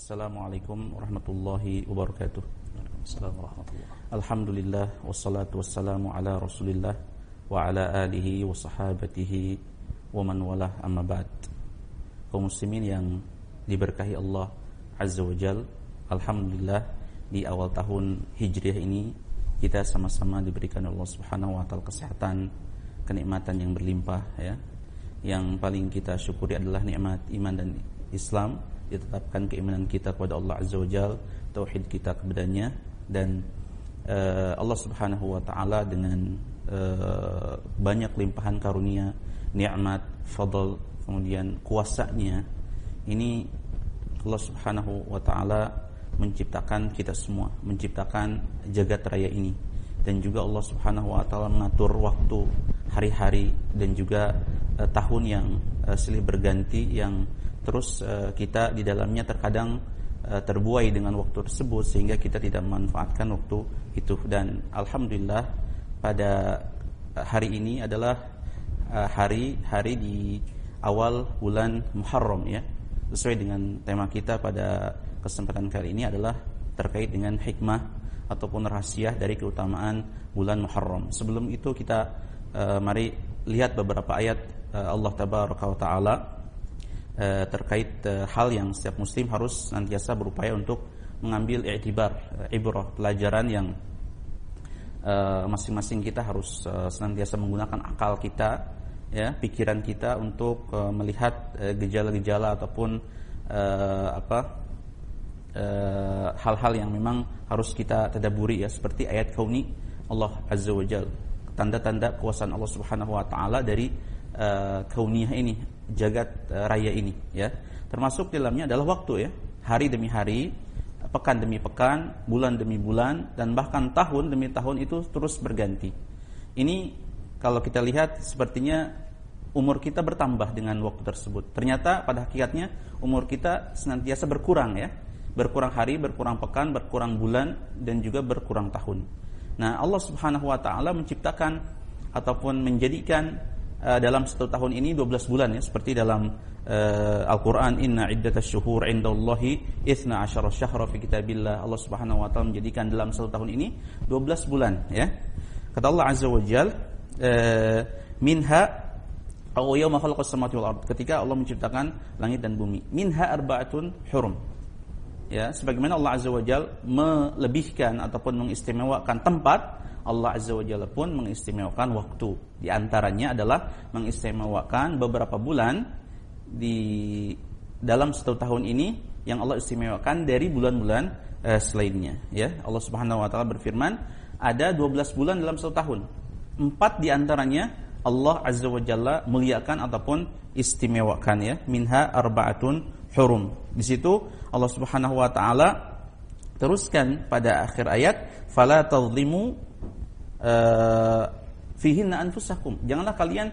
Assalamualaikum warahmatullahi wabarakatuh. Assalamualaikum warahmatullahi Alhamdulillah wassalatu wassalamu ala Rasulillah wa ala alihi wa sahabatihi wa man walah amma ba'd. Kaum muslimin yang diberkahi Allah Azza wa Jal, alhamdulillah di awal tahun Hijriah ini kita sama-sama diberikan Allah Subhanahu wa taala kesehatan, kenikmatan yang berlimpah ya. Yang paling kita syukuri adalah nikmat iman dan Islam ditetapkan keimanan kita kepada Allah Azza wa Jal, tauhid kita kepadanya dan uh, Allah Subhanahu wa taala dengan uh, banyak limpahan karunia, nikmat, fadl, kemudian kuasanya ini Allah Subhanahu wa taala menciptakan kita semua, menciptakan jagat raya ini. Dan juga Allah Subhanahu wa taala mengatur waktu, hari-hari dan juga uh, tahun yang uh, silih berganti yang terus uh, kita di dalamnya terkadang uh, terbuai dengan waktu tersebut sehingga kita tidak memanfaatkan waktu itu. Dan alhamdulillah pada hari ini adalah hari-hari di awal bulan Muharram ya. Sesuai dengan tema kita pada kesempatan kali ini adalah terkait dengan hikmah ataupun rahasia dari keutamaan bulan Muharram. Sebelum itu kita uh, mari lihat beberapa ayat uh, Allah Tabaraka wa taala uh, terkait uh, hal yang setiap muslim harus senantiasa berupaya untuk mengambil i'tibar, uh, ibrah, pelajaran yang masing-masing kita harus senantiasa menggunakan akal kita ya, pikiran kita untuk melihat gejala-gejala ataupun apa hal-hal yang memang harus kita tadaburi ya seperti ayat kauni Allah Azza wa Jal tanda-tanda kuasaan Allah Subhanahu wa taala dari uh, kauniyah ini jagat uh, raya ini ya. Termasuk dalamnya adalah waktu ya. Hari demi hari pekan demi pekan bulan demi bulan dan bahkan tahun demi tahun itu terus berganti. Ini kalau kita lihat sepertinya umur kita bertambah dengan waktu tersebut. Ternyata pada hakikatnya umur kita senantiasa berkurang ya. Berkurang hari, berkurang pekan, berkurang bulan dan juga berkurang tahun. Nah, Allah Subhanahu wa taala menciptakan ataupun menjadikan uh, dalam satu tahun ini 12 bulan ya seperti dalam uh, Al-Qur'an inna iddatasy syuhur indallahi 12 syahra fi kitabillah. Allah Subhanahu wa taala menjadikan dalam satu tahun ini 12 bulan ya. Kata Allah Azza wa Jal uh, minha aw yawma khalaqas samawati wal ard. Ketika Allah menciptakan langit dan bumi. Minha arba'atun hurum. Ya sebagaimana Allah Azza wa Jal melebihkan ataupun mengistimewakan tempat Allah Azza wa Jalla pun mengistimewakan waktu. Di antaranya adalah mengistimewakan beberapa bulan di dalam satu tahun ini yang Allah istimewakan dari bulan-bulan eh, selainnya ya. Allah Subhanahu wa taala berfirman ada 12 bulan dalam satu tahun. Empat di antaranya Allah Azza wa Jalla muliakan ataupun istimewakan ya. Minha arbaatun hurum. Di situ Allah Subhanahu wa taala teruskan pada akhir ayat fala tadhlimu uh, fihinna anfusakum. Janganlah kalian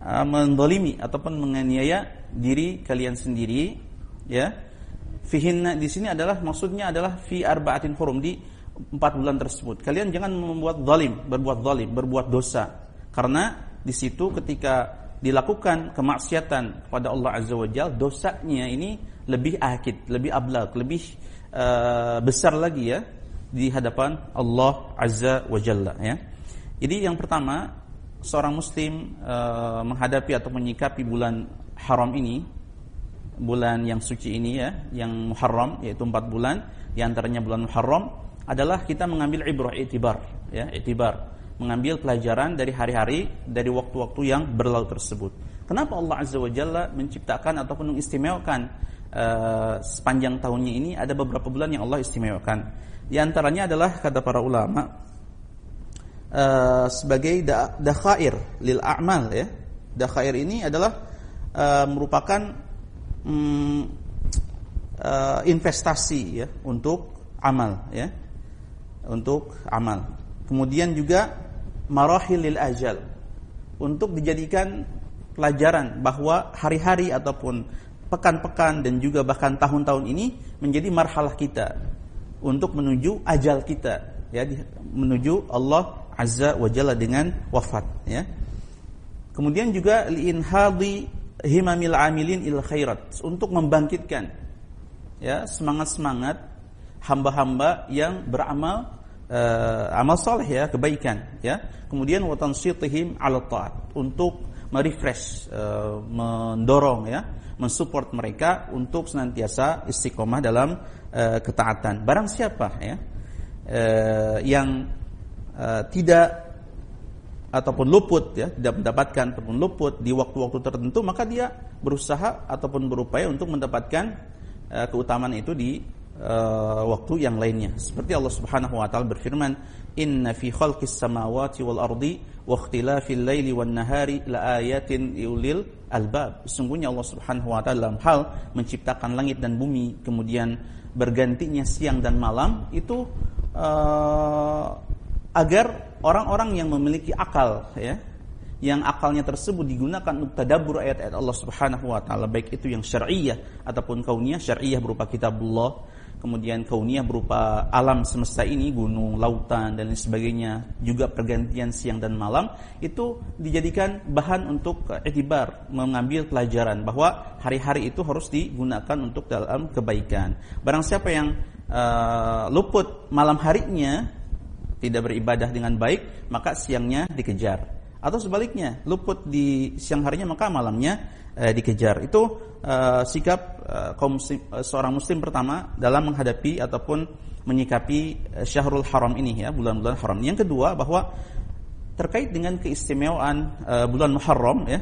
uh, mendolimi ataupun menganiaya diri kalian sendiri ya. Fihinna di sini adalah maksudnya adalah fi arba'atin hurum di empat bulan tersebut. Kalian jangan membuat zalim, berbuat zalim, berbuat dosa. Karena di situ ketika dilakukan kemaksiatan kepada Allah Azza wa Jalla, dosanya ini lebih akid, lebih ablak, lebih uh, besar lagi ya di hadapan Allah Azza wa Jalla ya. Jadi yang pertama, seorang muslim uh, menghadapi atau menyikapi bulan haram ini, bulan yang suci ini ya, yang Muharram yaitu empat bulan, di antaranya bulan Muharram adalah kita mengambil ibrah itibar ya, itibar mengambil pelajaran dari hari-hari dari waktu-waktu yang berlalu tersebut. Kenapa Allah Azza wa Jalla menciptakan ataupun mengistimewakan uh, sepanjang tahunnya ini ada beberapa bulan yang Allah istimewakan. Di antaranya adalah kata para ulama uh, sebagai da lil a'mal ya. Dakhair ini adalah uh, merupakan um, uh, investasi ya untuk amal ya. Untuk amal. Kemudian juga marahilil ajal untuk dijadikan pelajaran bahwa hari-hari ataupun pekan-pekan dan juga bahkan tahun-tahun ini menjadi marhalah kita untuk menuju ajal kita ya menuju Allah azza wa jalla dengan wafat ya. Kemudian juga liinhadi himamil amilin il khairat untuk membangkitkan ya semangat-semangat hamba-hamba yang beramal uh, amal soleh ya kebaikan ya. Kemudian watansyitihim ala taat untuk merefresh uh, mendorong ya mensupport mereka untuk senantiasa istiqomah dalam uh, ketaatan barang siapa ya uh, yang uh, tidak ataupun luput ya tidak mendapatkan ataupun luput di waktu-waktu tertentu maka dia berusaha ataupun berupaya untuk mendapatkan keutamaan itu di waktu yang lainnya. Seperti Allah Subhanahu wa taala berfirman, "Inna fi khalqis samawati wal ardi wa ikhtilafil laili wan nahari laayatin liulil albab." Sungguhnya Allah Subhanahu wa taala dalam hal menciptakan langit dan bumi, kemudian bergantinya siang dan malam itu uh, agar orang-orang yang memiliki akal ya yang akalnya tersebut digunakan untuk tadabbur ayat-ayat Allah Subhanahu wa taala baik itu yang syar'iyyah ataupun kauniyah syar'iyyah berupa kitabullah kemudian kauniyah berupa alam semesta ini, gunung, lautan dan lain sebagainya, juga pergantian siang dan malam itu dijadikan bahan untuk etibar, mengambil pelajaran bahwa hari-hari itu harus digunakan untuk dalam kebaikan. Barang siapa yang uh, luput malam harinya tidak beribadah dengan baik, maka siangnya dikejar. Atau sebaliknya, luput di siang harinya maka malamnya uh, dikejar. Itu uh, sikap uh, kaum muslim, uh, seorang muslim pertama dalam menghadapi ataupun menyikapi uh, Syahrul Haram ini ya, bulan-bulan haram. Yang kedua bahwa terkait dengan keistimewaan uh, bulan Muharram ya.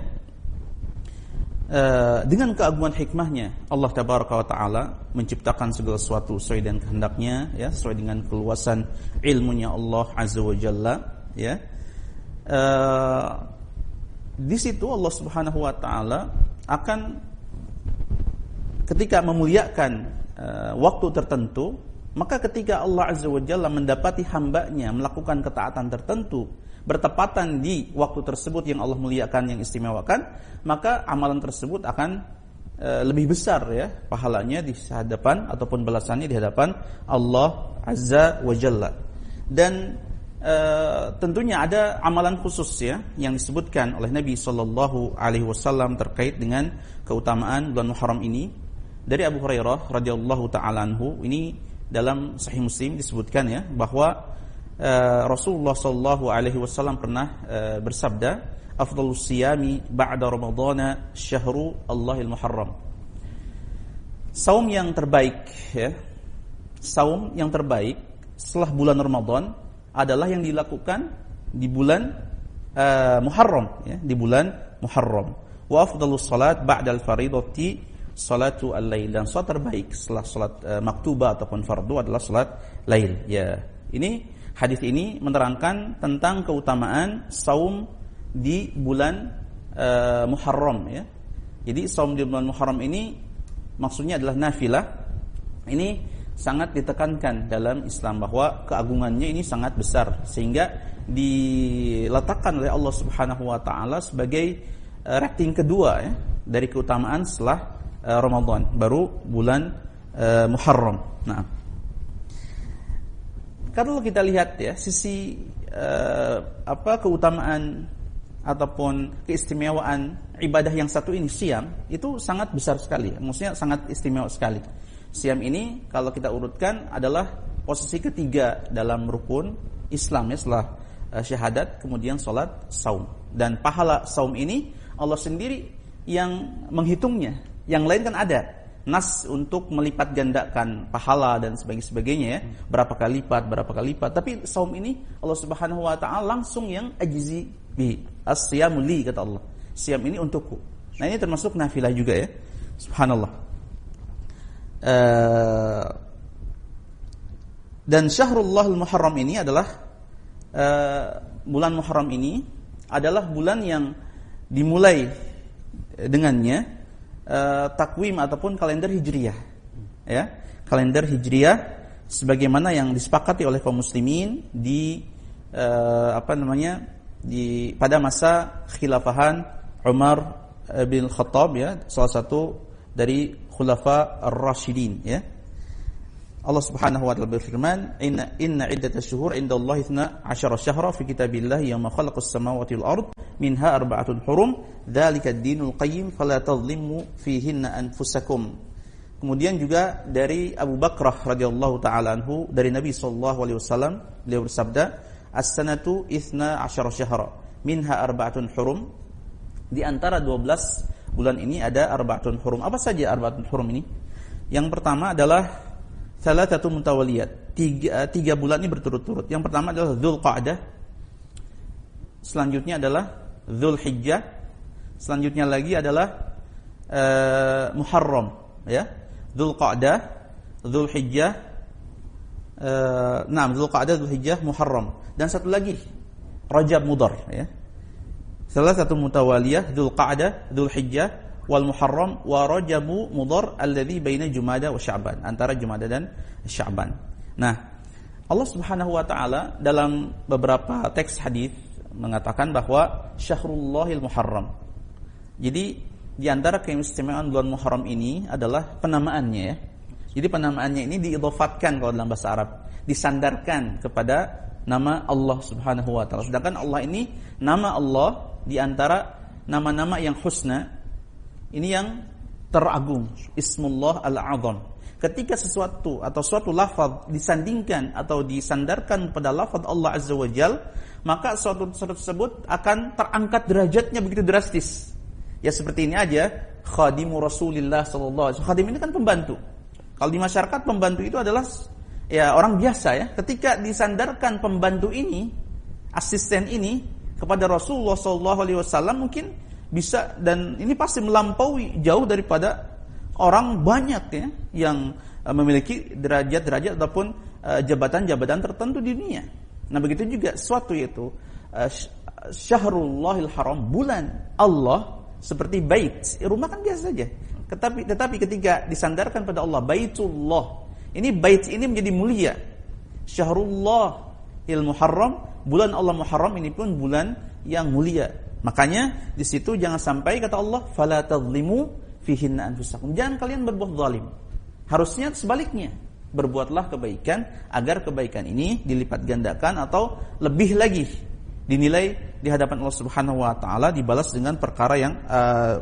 Uh, dengan keagungan hikmahnya Allah tabaraka wa taala menciptakan segala sesuatu sesuai dengan kehendaknya ya sesuai dengan keluasan ilmunya Allah azza wa jalla ya uh, di situ Allah Subhanahu wa taala akan ketika memuliakan uh, waktu tertentu, maka ketika Allah Azza wa Jalla mendapati hambanya melakukan ketaatan tertentu, bertepatan di waktu tersebut yang Allah muliakan, yang istimewakan, maka amalan tersebut akan uh, lebih besar ya pahalanya di hadapan ataupun balasannya di hadapan Allah Azza wa Jalla. Dan Uh, tentunya ada amalan khusus ya yang disebutkan oleh Nabi Shallallahu Alaihi Wasallam terkait dengan keutamaan bulan Muharram ini. Dari Abu Hurairah radhiyallahu taala anhu ini dalam Sahih Muslim disebutkan ya bahwa uh, Rasulullah Shallallahu Alaihi Wasallam pernah uh, bersabda afdalus siyami ba'da ramadhana syahru Allahil Muharram. Saum yang terbaik ya saum yang terbaik setelah bulan Ramadan adalah yang dilakukan di bulan uh, Muharram ya, di bulan Muharram. Wa afdalus salat ba'dal faridati salatu al-lail dan salat terbaik setelah salat uh, maktubah ataupun fardu adalah salat lail. Ya. Ini hadis ini menerangkan tentang keutamaan saum di bulan uh, Muharram ya. Jadi saum di bulan Muharram ini maksudnya adalah nafilah. Ini sangat ditekankan dalam Islam bahwa keagungannya ini sangat besar sehingga diletakkan oleh Allah Subhanahu wa taala sebagai uh, rating kedua ya dari keutamaan setelah uh, Ramadan baru bulan uh, Muharram. Nah, kalau kita lihat ya sisi apa keutamaan ataupun keistimewaan ibadah yang satu ini siam itu sangat besar sekali, maksudnya sangat istimewa sekali. Siam ini kalau kita urutkan adalah posisi ketiga dalam rukun Islam ya setelah uh, syahadat kemudian sholat saum. Dan pahala saum ini Allah sendiri yang menghitungnya. Yang lain kan ada. Nas untuk melipat gandakan pahala dan sebagainya ya. Berapa kali lipat berapa kali lipat. Tapi saum ini Allah Subhanahu wa taala langsung yang ajizi bi. Asyamuli kata Allah. Siam ini untukku. Nah ini termasuk nafilah juga ya. Subhanallah uh, dan Syahrullah Muharram ini adalah uh, bulan Muharram ini adalah bulan yang dimulai dengannya uh, takwim ataupun kalender hijriyah ya. Kalender hijriyah sebagaimana yang disepakati oleh kaum muslimin di uh, apa namanya di pada masa khilafahan Umar bin Khattab ya salah satu dari khulafa ar-rasyidin ya. Allah Subhanahu wa taala berfirman, "Inna inna iddatash syuhur indallahi 12 syahra fi kitabillah yawma khalaqas samawati wal ard minha arba'atun hurum dzalika ad-dinul qayyim fala tadhlimu fihinna anfusakum." Kemudian juga dari Abu Bakrah radhiyallahu taala anhu dari Nabi sallallahu alaihi wasallam beliau bersabda, "As-sanatu ithna asyara syahra, minha arba'atun hurum." Di antara 12 bulan ini ada arba'atun hurum. Apa saja arba'atun hurum ini? Yang pertama adalah salah satu mutawaliyat. Tiga, tiga bulan ini berturut-turut. Yang pertama adalah Dzulqa'dah. Selanjutnya adalah Dzulhijjah. Selanjutnya lagi adalah uh, Muharram, ya. Dzulqa'dah, Dzulhijjah, uh, nah Dzulqa'dah, Dzulhijjah, Muharram dan satu lagi Rajab Mudhar ya. Salah satu mutawaliyah Dzulqa'dah, Dzulhijjah wal Muharram wa Rajabu Mudhar alladhi baina Jumada wa Sya'ban, antara Jumada dan Sya'ban. Nah, Allah Subhanahu wa taala dalam beberapa teks hadis mengatakan bahwa Syahrullahil Muharram. Jadi di antara keistimewaan bulan Muharram ini adalah penamaannya ya. Jadi penamaannya ini diidofatkan kalau dalam bahasa Arab, disandarkan kepada nama Allah Subhanahu wa taala. Sedangkan Allah ini nama Allah di antara nama-nama yang husna ini yang teragung, Ismullah Al-Azam. Ketika sesuatu atau suatu lafaz disandingkan atau disandarkan pada lafaz Allah Azza wa Jal, maka suatu tersebut akan terangkat derajatnya begitu drastis. Ya seperti ini aja, khadimu Rasulillah sallallahu alaihi Khadim ini kan pembantu. Kalau di masyarakat pembantu itu adalah ya orang biasa ya. Ketika disandarkan pembantu ini, asisten ini kepada Rasulullah wasallam mungkin bisa dan ini pasti melampaui jauh daripada orang banyak ya yang uh, memiliki derajat-derajat ataupun uh, jabatan-jabatan tertentu di dunia. Nah, begitu juga suatu yaitu uh, Syahrullahil Haram, bulan Allah seperti bait. Rumah kan biasa saja. Tetapi tetapi ketika disandarkan pada Allah Baitullah. Ini bait ini menjadi mulia. Syahrullah il Muharram, bulan Allah Muharram ini pun bulan yang mulia. Makanya di situ jangan sampai kata Allah fala tadlimu fihinna anfusakum. Jangan kalian berbuat zalim. Harusnya sebaliknya. Berbuatlah kebaikan agar kebaikan ini dilipat gandakan atau lebih lagi dinilai di hadapan Allah Subhanahu wa taala dibalas dengan perkara yang uh,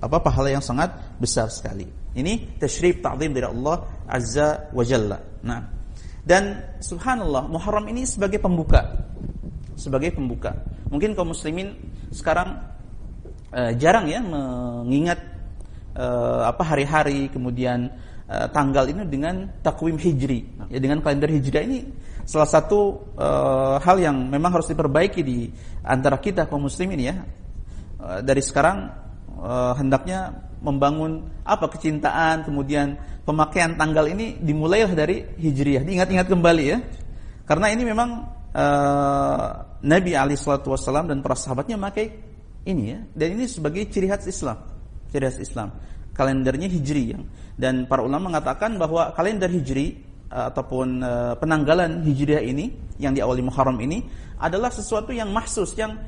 apa pahala yang sangat besar sekali. Ini tasyrif ta'zim dari Allah Azza wa Jalla. Nah, dan subhanallah Muharram ini sebagai pembuka. Sebagai pembuka. Mungkin kaum muslimin sekarang uh, jarang ya mengingat uh, apa hari-hari kemudian uh, tanggal ini dengan takwim hijri. Ya dengan kalender hijriah ini salah satu uh, hal yang memang harus diperbaiki di antara kita kaum muslimin ya. Uh, dari sekarang uh, hendaknya membangun apa kecintaan, kemudian pemakaian tanggal ini dimulailah dari Hijriah. Diingat-ingat kembali ya. Karena ini memang uh, Nabi Ali Shallallahu Wasallam dan para sahabatnya memakai ini ya. Dan ini sebagai ciri khas Islam. Ciri khas Islam. Kalendernya Hijri yang dan para ulama mengatakan bahwa kalender Hijri Eh, ataupun uh, penanggalan hijriah ini yang diawali Muharram ini adalah sesuatu yang mahsus yang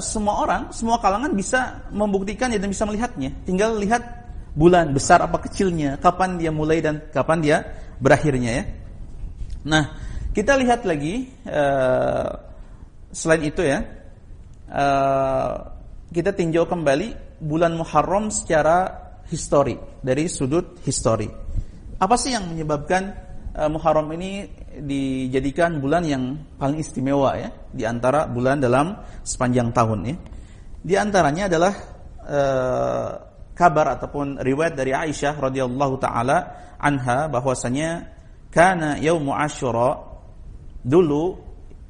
semua orang, semua kalangan bisa membuktikannya dan bisa melihatnya. Tinggal lihat bulan besar apa kecilnya, kapan dia mulai dan kapan dia berakhirnya ya. Nah, kita lihat lagi uh, selain itu ya, uh, kita tinjau kembali bulan Muharram secara histori dari sudut histori. Apa sih yang menyebabkan uh, Muharram ini dijadikan bulan yang paling istimewa ya di antara bulan dalam sepanjang tahun ya. Di antaranya adalah uh, kabar ataupun riwayat dari Aisyah radhiyallahu taala anha bahwasanya kana yaumu Asyura dulu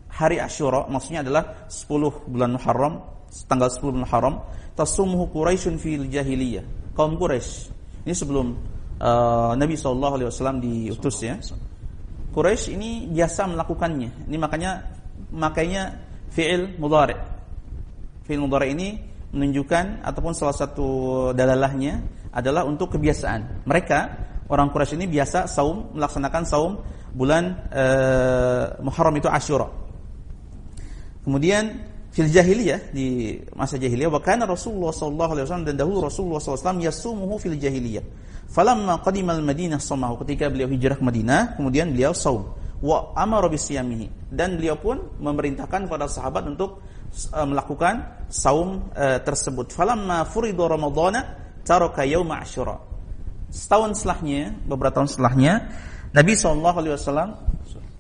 hari Asyura maksudnya adalah 10 bulan Muharram tanggal 10 bulan Muharram tasumuhu Quraisyun fil jahiliyah kaum Quraisy ini sebelum uh, Nabi Shallallahu Alaihi Wasallam diutus ya. Quraisy ini biasa melakukannya. Ini makanya makanya fi'il mudhari. Fi'il mudhari ini menunjukkan ataupun salah satu dalalahnya adalah untuk kebiasaan. Mereka orang Quraisy ini biasa saum melaksanakan saum bulan uh, Muharram itu Asyura. Kemudian fil jahiliyah di masa jahiliyah wa kana Rasulullah sallallahu alaihi wasallam dan dahulu Rasulullah sallallahu alaihi yasumuhu fil jahiliyah Falamma qadimal Madinah samahu ketika beliau hijrah ke Madinah, kemudian beliau saum wa amara bisiyamihi dan beliau pun memerintahkan kepada sahabat untuk uh, melakukan saum uh, tersebut. Falamma furidu Ramadhana taraka yauma Asyura. Setahun setelahnya, beberapa tahun setelahnya, Nabi Shallallahu Alaihi Wasallam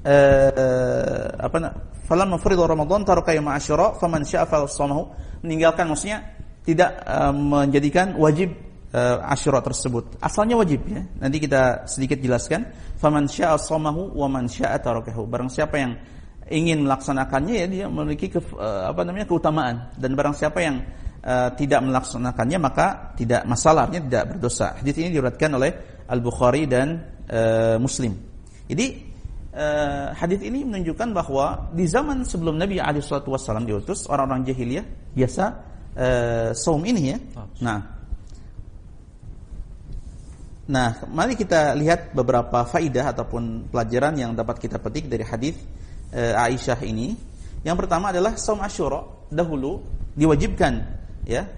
eh, apa falam mafridul Ramadan taraka yawm Asyura faman syaa falyasamahu meninggalkan maksudnya tidak uh, menjadikan wajib uh, Asyura tersebut. Asalnya wajib ya. Nanti kita sedikit jelaskan. Faman syaa shamahu wa man syaa tarakahu. Barang siapa yang ingin melaksanakannya ya dia memiliki ke, uh, apa namanya keutamaan dan barang siapa yang uh, tidak melaksanakannya maka tidak masalahnya tidak berdosa. Hadis ini diriwayatkan oleh Al-Bukhari dan uh, Muslim. Jadi uh, hadis ini menunjukkan bahwa di zaman sebelum Nabi alaihi wasallam diutus orang-orang jahiliyah biasa uh, saum ini ya. Nah, Nah, mari kita lihat beberapa faidah ataupun pelajaran yang dapat kita petik dari hadis uh, Aisyah ini. Yang pertama adalah saum Asyura dahulu diwajibkan ya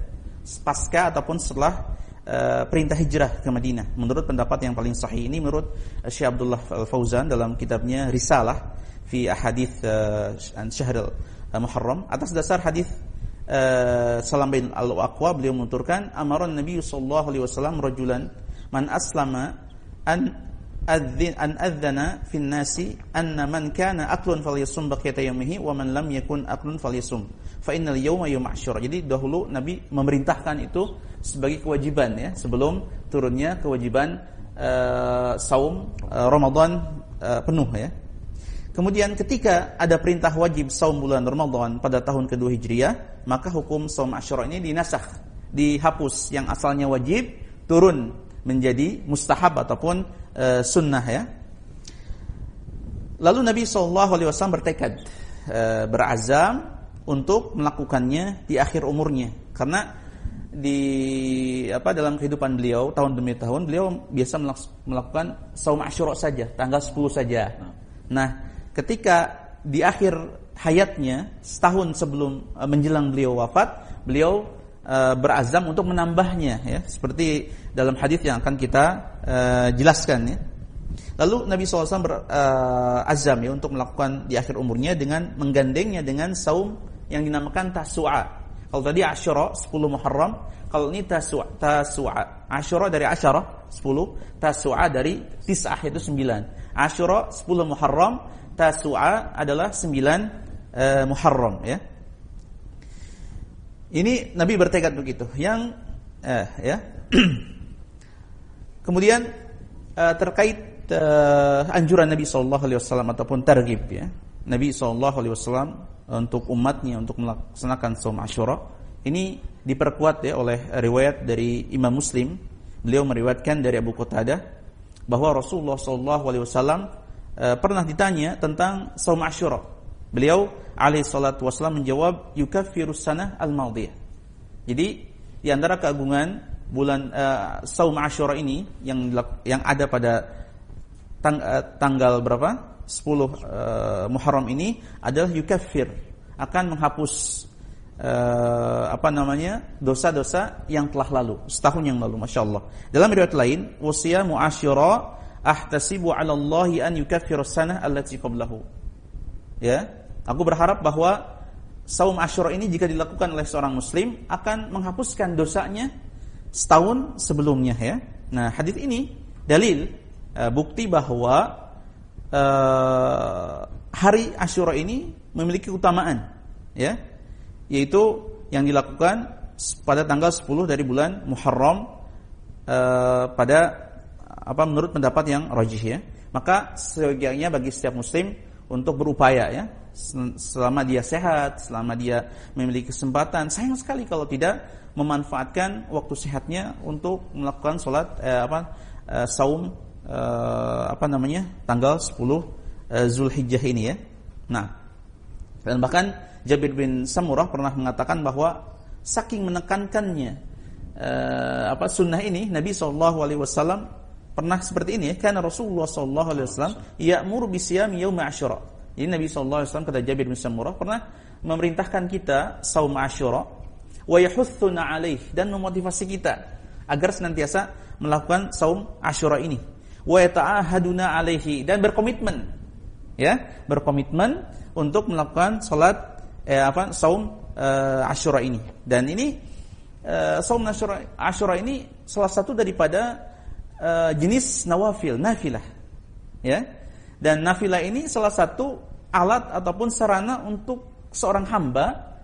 pasca ataupun setelah uh, perintah hijrah ke Madinah. Menurut pendapat yang paling sahih ini menurut Syekh Abdullah Al-Fauzan dalam kitabnya Risalah fi Ahadits uh, Syahrul Muharram atas dasar hadis uh, Salam bin Al-Aqwa beliau menuturkan amaran Nabi sallallahu alaihi wasallam rajulan man aslama an an adzana fin nasi anna man kana aklun falyasum baqiyata yawmihi wa man lam yakun aklun falyasum fa innal yawma yawm asyura jadi dahulu nabi memerintahkan itu sebagai kewajiban ya sebelum turunnya kewajiban uh, saum uh, Ramadan uh, penuh ya. Kemudian ketika ada perintah wajib saum bulan Ramadan pada tahun kedua Hijriah, maka hukum saum Asyura ini dinasakh, dihapus. Yang asalnya wajib turun menjadi mustahab ataupun e, sunnah ya. Lalu Nabi Shallallahu Alaihi Wasallam bertekad e, berazam untuk melakukannya di akhir umurnya karena di apa dalam kehidupan beliau tahun demi tahun beliau biasa melakukan saum Asyura saja tanggal 10 saja. Nah, ketika di akhir hayatnya setahun sebelum e, menjelang beliau wafat, beliau berazam untuk menambahnya ya seperti dalam hadis yang akan kita uh, jelaskan ya. Lalu Nabi SAW berazam uh, ya untuk melakukan di akhir umurnya dengan menggandengnya dengan saum yang dinamakan Tasu'a. Kalau tadi Asyura 10 Muharram, kalau ini Tasu'a, Tasu'a. Asyura dari Asyara 10, Tasu'a dari Tis'ah itu 9. Asyura 10 Muharram, Tasu'a adalah 9 uh, Muharram ya. Ini Nabi bertekad begitu. Yang eh, ya. Kemudian eh, terkait eh, anjuran Nabi Shallallahu Alaihi Wasallam ataupun targib ya. Nabi Shallallahu Alaihi Wasallam untuk umatnya untuk melaksanakan saum Ashura ini diperkuat ya oleh riwayat dari Imam Muslim. Beliau meriwayatkan dari Abu Qatadah bahwa Rasulullah Shallallahu Alaihi Wasallam eh, pernah ditanya tentang saum Ashura. Beliau alaihi salatu wasallam menjawab yukaffiru sanah al-madiyah. Jadi di antara keagungan bulan uh, Saum Asyura ini yang yang ada pada tang, uh, tanggal berapa? 10 uh, eh, Muharram ini adalah yukaffir akan menghapus uh, apa namanya dosa-dosa yang telah lalu setahun yang lalu masya Allah dalam riwayat lain wasia muasyura ahtasibu ala Allah an yukaffir sanah allati qablahu ya Aku berharap bahwa saum Asyura ini jika dilakukan oleh seorang muslim akan menghapuskan dosanya setahun sebelumnya ya. Nah, hadis ini dalil uh, bukti bahwa uh, hari Asyura ini memiliki keutamaan ya, yaitu yang dilakukan pada tanggal 10 dari bulan Muharram uh, pada apa menurut pendapat yang rajih ya. Maka sebaiknya bagi setiap muslim untuk berupaya ya selama dia sehat, selama dia memiliki kesempatan. Sayang sekali kalau tidak memanfaatkan waktu sehatnya untuk melakukan sholat eh, apa eh, saum eh, apa namanya tanggal 10 eh, Zulhijjah ini ya. Nah, dan bahkan Jabir bin Samurah pernah mengatakan bahwa saking menekankannya eh, apa sunnah ini Nabi Wasallam pernah seperti ini ya karena Rasulullah Shallallahu Alaihi Wasallam ya'mur bisyam yaum asyura jadi Nabi SAW kata Jabir bin Samurah pernah memerintahkan kita saum Asyura wa yahuthuna alaih dan memotivasi kita agar senantiasa melakukan saum Asyura ini. Wa yata'ahaduna alaihi dan berkomitmen ya, berkomitmen untuk melakukan salat eh, apa saum eh, Asyura ini. Dan ini eh, saum Asyura, Asyura ini salah satu daripada uh, jenis nawafil, nafilah. Ya. Dan nafilah ini salah satu alat ataupun sarana untuk seorang hamba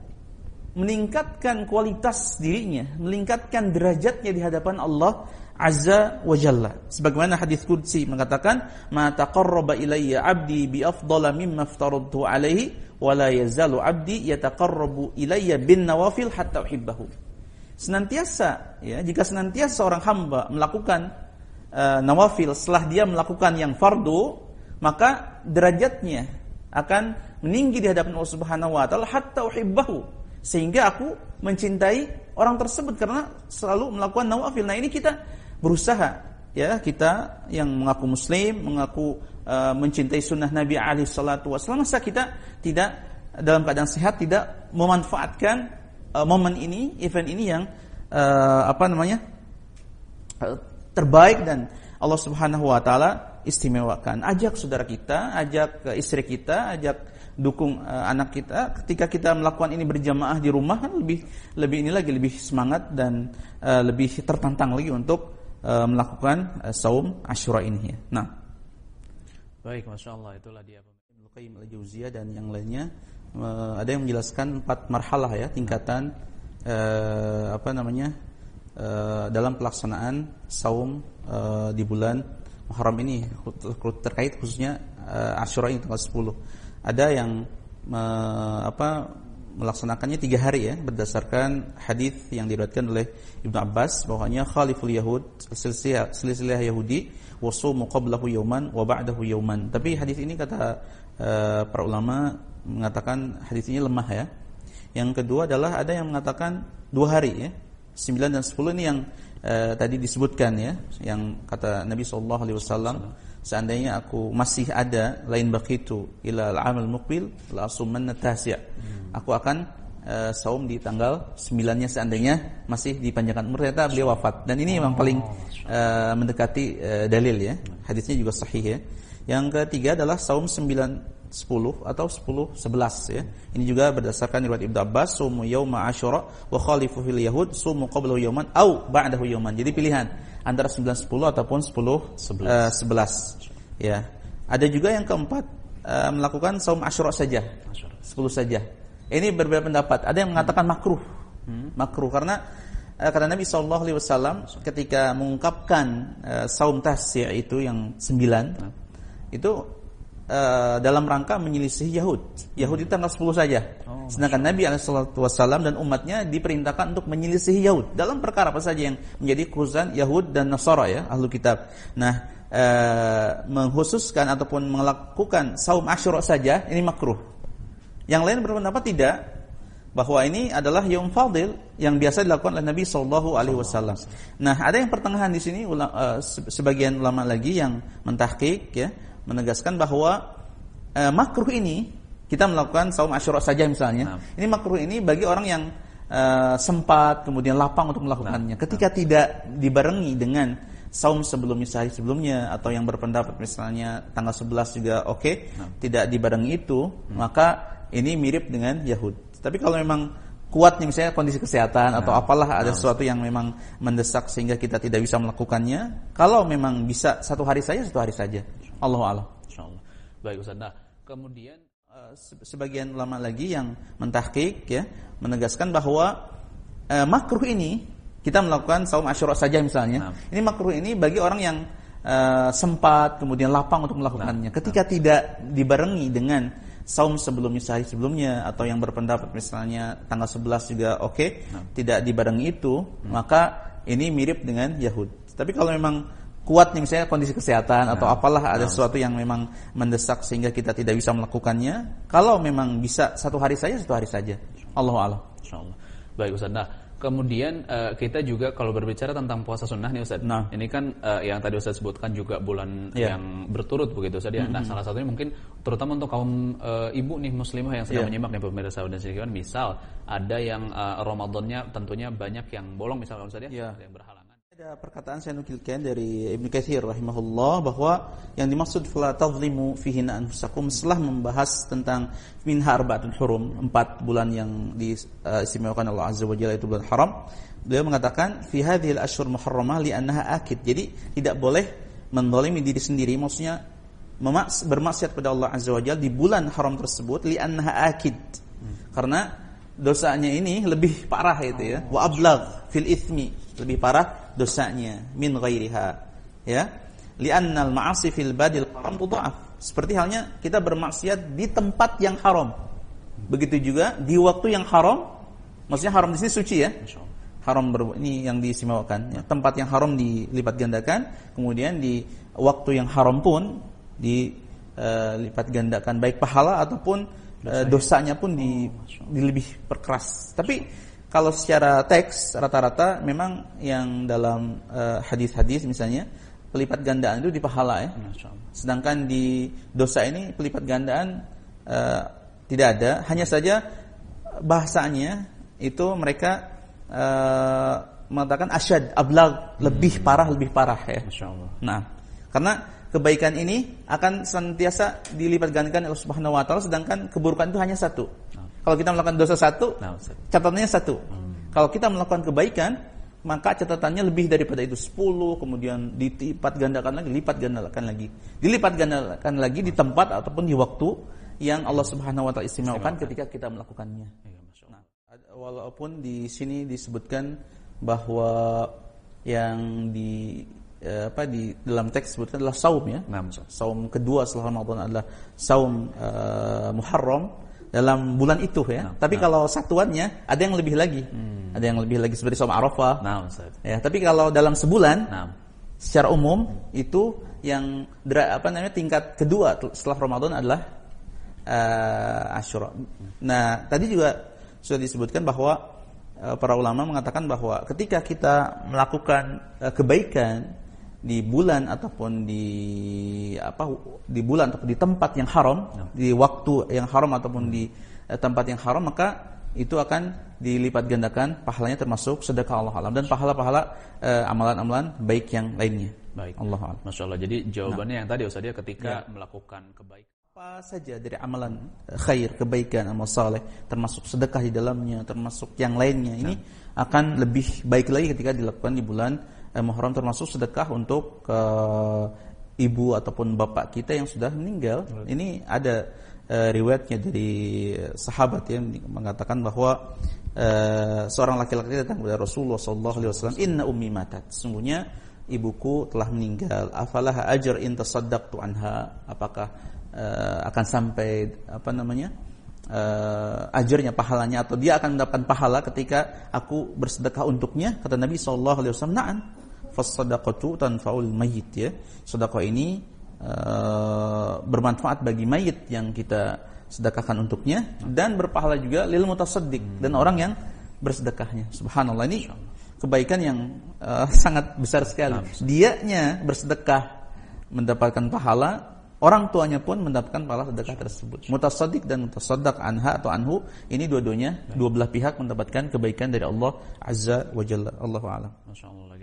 meningkatkan kualitas dirinya, meningkatkan derajatnya di hadapan Allah Azza wa Jalla. Sebagaimana hadis qudsi mengatakan, "Ma taqarraba ilayya 'abdi bi afdala mimma aftaradtu 'alaihi wa la yazalu 'abdi yataqarrabu ilayya bin nawafil hatta uhibbahu." Senantiasa ya, jika senantiasa seorang hamba melakukan uh, nawafil setelah dia melakukan yang fardu, maka derajatnya akan meninggi di hadapan Allah Subhanahu wa taala hatta uhibbahu sehingga aku mencintai orang tersebut karena selalu melakukan nawafil. Nah, ini kita berusaha ya kita yang mengaku muslim, mengaku uh, mencintai sunnah Nabi alaihi salatu wasallam masa kita tidak dalam keadaan sehat tidak memanfaatkan uh, momen ini, event ini yang uh, apa namanya? Terbaik dan Allah Subhanahu wa taala istimewakan. Ajak saudara kita, ajak istri kita, ajak dukung uh, anak kita ketika kita melakukan ini berjamaah di rumah kan lebih lebih ini lagi lebih semangat dan uh, lebih tertantang lagi untuk uh, melakukan uh, saum Asyura ini ya. Nah. Baik, Masya Allah itulah dia Ibnu Qayyim al-Jauziyah dan yang lainnya uh, ada yang menjelaskan empat marhalah ya, tingkatan uh, apa namanya? Uh, dalam pelaksanaan saum uh, di bulan Muharram ini terkait khususnya uh, Asyura ini tanggal 10 ada yang me, apa melaksanakannya tiga hari ya berdasarkan hadis yang diriwayatkan oleh Ibnu Abbas bahwanya khaliful yahud silsilah silsilah Yahudi wasumu qablahu yauman wa ba'dahu yauman tapi hadis ini kata uh, para ulama mengatakan hadis ini lemah ya. Yang kedua adalah ada yang mengatakan dua hari ya 9 dan 10 ini yang uh, tadi disebutkan ya yang kata Nabi sallallahu alaihi wasallam seandainya aku masih ada lain bakitu ila al-amal muqbil la asumanna tasya hmm. aku akan uh, saum di tanggal 9-nya seandainya masih dipanjangkan umur ternyata beliau wafat. Dan ini memang paling uh, mendekati uh, dalil ya. Hadisnya juga sahih ya. Yang ketiga adalah saum 9 10 atau 10 11 ya. Ini juga berdasarkan riwayat Ibnu Abbas sumu yauma asyura wa khalifu fil yahud sumu qablahu yauman au ba'dahu yauman. Jadi pilihan antara 9 10 ataupun 10 11. Uh, 11. Ya. Ada juga yang keempat uh, melakukan saum Asyura saja. Asyura. 10 saja. Ini berbeda pendapat. Ada yang mengatakan makruh. Hmm. Makruh karena uh, kata Nabi sallallahu alaihi wasallam ketika mengungkapkan uh, saum tasya itu yang 9 hmm. itu uh, dalam rangka menyelisih Yahud. Yahud itu tanggal 10 saja. Oh, Sedangkan Nabi SAW dan umatnya diperintahkan untuk menyelisih Yahud dalam perkara apa saja yang menjadi khususan Yahud dan Nasara ya, ahlu kitab. Nah, uh, menghususkan ataupun melakukan saum Asyura saja ini makruh. Yang lain berpendapat tidak bahwa ini adalah yaum fadil yang biasa dilakukan oleh Nabi Shallallahu Alaihi Wasallam. Nah, ada yang pertengahan di sini uh, sebagian ulama lagi yang mentahkik ya menegaskan bahwa e, makruh ini kita melakukan saum Asyura saja misalnya. Nah. Ini makruh ini bagi orang yang e, sempat kemudian lapang untuk melakukannya. Nah. Ketika nah. tidak dibarengi dengan saum sebelumnya sehari sebelumnya atau yang berpendapat misalnya tanggal 11 juga oke, okay, nah. tidak dibarengi itu, hmm. maka ini mirip dengan Yahud. Tapi kalau memang kuatnya misalnya kondisi kesehatan nah, atau apalah ada nah. sesuatu yang memang mendesak sehingga kita tidak bisa melakukannya. Kalau memang bisa satu hari saja satu hari saja. Allah alam. Insyaallah. Baik Ustaz. Nah, kemudian uh, sebagian ulama lagi yang mentahkik ya menegaskan bahwa uh, makruh ini kita melakukan saum Asyura saja misalnya. Nah. Ini makruh ini bagi orang yang uh, sempat kemudian lapang untuk melakukannya. Nah. Ketika nah. tidak dibarengi dengan saum sebelumnya sehari sebelumnya atau yang berpendapat misalnya tanggal 11 juga oke okay, nah. tidak dibarengi itu hmm. maka ini mirip dengan Yahud tapi kalau memang kuat nih misalnya kondisi kesehatan nah. atau apalah ada nah. sesuatu yang memang mendesak sehingga kita tidak bisa melakukannya kalau memang bisa satu hari saja satu hari saja Allah Allah Insyaallah baik Ustaz nah Kemudian uh, kita juga kalau berbicara tentang puasa sunnah nih Ustaz. Nah. Ini kan uh, yang tadi Ustaz sebutkan juga bulan yeah. yang berturut begitu Ustaz ya. Mm -hmm. Nah, salah satunya mungkin terutama untuk kaum uh, ibu nih muslimah yang sedang yeah. menyimak nih pemirsa dan sekalian, misal ada yang uh, Ramadannya tentunya banyak yang bolong misalnya Ustaz ya, yeah. yang berhalangan. Ada perkataan saya nukilkan dari Ibnu Katsir rahimahullah bahwa yang dimaksud fala tadhlimu fihi anfusakum setelah membahas tentang minha arba'atun hurum, empat bulan yang diistimewakan Allah Azza wa Jalla itu bulan haram. Beliau mengatakan fi hadhil asyhur muharramah li'annaha akid. Jadi tidak boleh mendolimi diri sendiri maksudnya memaks bermaksiat pada Allah Azza wa Jalla di bulan haram tersebut li'annaha akid. Karena dosanya ini lebih parah itu ya. Wa ablagh fil ithmi, lebih parah dosanya min ghairiha ya. Li'annal ma'asi fil badil haram tudha'af seperti halnya kita bermaksiat di tempat yang haram. Begitu juga di waktu yang haram maksudnya haram di sini suci ya. Haram ber, ini yang diistimewakan ya. tempat yang haram dilipat gandakan kemudian di waktu yang haram pun dilipat uh, gandakan baik pahala ataupun uh, dosanya pun di, di lebih perkeras. Tapi kalau secara teks rata-rata memang yang dalam uh, hadis-hadis misalnya pelipat gandaan itu di pahala ya. Sedangkan di dosa ini pelipat gandaan uh, tidak ada, hanya saja bahasanya itu mereka uh, mengatakan asyad, ablag, hmm. lebih parah, lebih parah ya. Nah, karena kebaikan ini akan senantiasa dilipat gandakan oleh Subhanahu wa taala sedangkan keburukan itu hanya satu. Kalau kita melakukan dosa satu, nah, catatannya satu. Hmm. Kalau kita melakukan kebaikan, maka catatannya lebih daripada itu 10, kemudian dilipat gandakan lagi, lipat gandakan lagi. Dilipat gandakan lagi di tempat ataupun di waktu yang Allah Subhanahu wa taala istimewakan ketika kita melakukannya. Iya, nah, walaupun di sini disebutkan bahwa yang di eh, apa di dalam teks disebutkan adalah saum ya. Nah, saum kedua setelah Ramadan adalah saum uh, Muharram dalam bulan itu ya. Nah, tapi nah. kalau satuannya ada yang lebih lagi. Hmm. Ada yang lebih lagi seperti Saum Arafah. Nah, ya, tapi kalau dalam sebulan nah. secara umum itu yang apa namanya tingkat kedua setelah Ramadan adalah uh, Asyura. Nah, tadi juga sudah disebutkan bahwa uh, para ulama mengatakan bahwa ketika kita melakukan uh, kebaikan di bulan ataupun di apa di bulan ataupun di tempat yang haram, ya. di waktu yang haram ataupun di eh, tempat yang haram maka itu akan dilipat gandakan pahalanya termasuk sedekah Allah alam dan pahala-pahala eh, amalan-amalan baik yang lainnya. Baik. Allah alam. Masya Allah. Jadi jawabannya nah. yang tadi Ustaz ya ketika ya. melakukan kebaikan apa saja dari amalan eh, khair, kebaikan, amal saleh, termasuk sedekah di dalamnya, termasuk yang lainnya ini nah. akan lebih baik lagi ketika dilakukan di bulan eh, Muharram termasuk sedekah untuk uh, ibu ataupun bapak kita yang sudah meninggal. Right. Ini ada uh, riwayatnya dari sahabat yang mengatakan bahwa uh, seorang laki-laki datang kepada Rasulullah SAW, Inna ummi matat. Sesungguhnya ibuku telah meninggal. Afalah ajar in tasaddaqtu anha? Apakah uh, akan sampai apa namanya? uh, ajarnya pahalanya atau dia akan mendapatkan pahala ketika aku bersedekah untuknya kata Nabi sallallahu alaihi wasallam na'am fasadaqatu tanfaul mayyit ya. Sedekah ini uh, bermanfaat bagi mayit yang kita sedekahkan untuknya dan berpahala juga lil mutasaddiq hmm. dan orang yang bersedekahnya. Subhanallah ini kebaikan yang uh, sangat besar sekali. Dianya bersedekah mendapatkan pahala, orang tuanya pun mendapatkan pahala sedekah tersebut. Mutasaddiq dan mutasaddaq anha atau anhu ini dua-duanya dua belah pihak mendapatkan kebaikan dari Allah Azza wa Jalla. Allahu a'lam. Masyaallah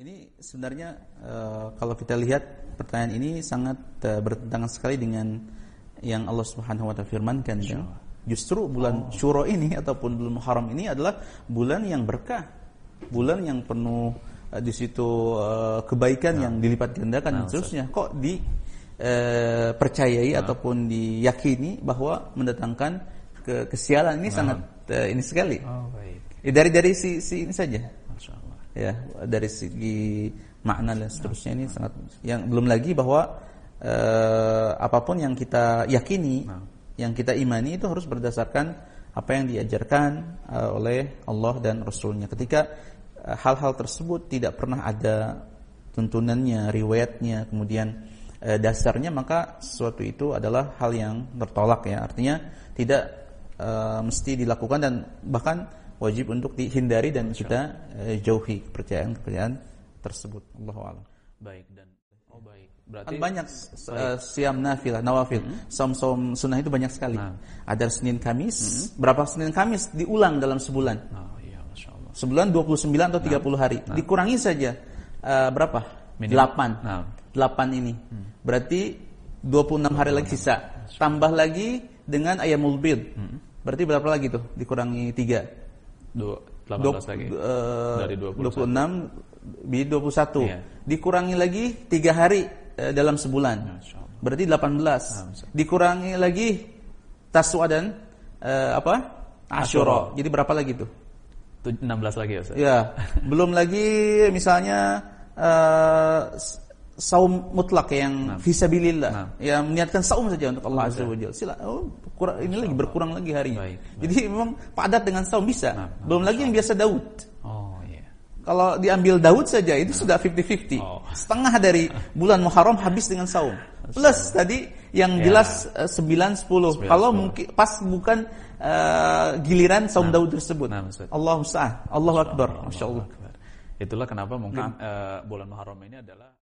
ini sebenarnya uh, kalau kita lihat pertanyaan ini sangat uh, bertentangan sekali dengan yang Allah Subhanahu wa taala firmankan ya. Justru bulan oh. Syuro ini ataupun bulan Muharram ini adalah bulan yang berkah. Bulan yang penuh uh, di situ uh, kebaikan nah. yang dilipat gandakan nah, dan seterusnya. Kok di uh, percayai nah. ataupun diyakini bahwa mendatangkan ke kesialan ini nah. sangat uh, ini sekali. Oh, baik. Ya, dari dari si, si ini saja ya dari segi makna dan seterusnya ini sangat yang belum lagi bahwa eh, apa pun yang kita yakini nah. yang kita imani itu harus berdasarkan apa yang diajarkan uh, oleh Allah dan Rasulnya ketika eh, hal-hal uh, tersebut tidak pernah ada tuntunannya riwayatnya kemudian uh, dasarnya maka sesuatu itu adalah hal yang tertolak ya artinya tidak uh, mesti dilakukan dan bahkan wajib untuk dihindari dan kita uh, jauhi kepercayaan-kepercayaan tersebut. Allahu a'lam. Baik dan oh baik. Berarti kan banyak uh, siam nafilah, nawafil. Mm -hmm. Som-som sunnah itu banyak sekali. Nah. Ada Senin Kamis, mm -hmm. berapa Senin Kamis diulang dalam sebulan. Oh, iya, Allah. Sebulan 29 atau 30 nah. hari. Nah. Dikurangi saja uh, berapa? Minimum. 8. Nah. 8 ini. Hmm. Berarti 26 hari lagi sisa. Tambah lagi dengan ayamul bid. Hmm. Berarti berapa lagi tuh? Dikurangi 3. Dua, 18 Dua, lagi. Uh, Dari 26 bi 21. Iya. Dikurangi lagi 3 hari uh, dalam sebulan. Berarti 18. Nah, Dikurangi lagi taswa dan uh, apa? Asyura. Jadi berapa lagi tuh? 16 lagi ya Ustaz. Ya. Belum lagi misalnya uh, saum mutlak yang nah. fisabilillah nah. yang meniatkan saum saja untuk Allah Azza wajalla sila oh, kurang, ini lagi berkurang lagi harinya. Baik, baik. jadi memang padat dengan saum bisa. Nah, nah, belum lagi yang biasa Daud. Oh yeah. kalau diambil Daud saja itu sudah 50-50 oh. setengah dari bulan Muharram habis dengan saum. Plus tadi yang ya. jelas uh, 9 10 kalau mungkin pas bukan uh, giliran saum nah. Daud tersebut. Nah, Allah Allah Akbar. Masya Allah. Itulah kenapa mungkin nah. uh, bulan Muharram ini adalah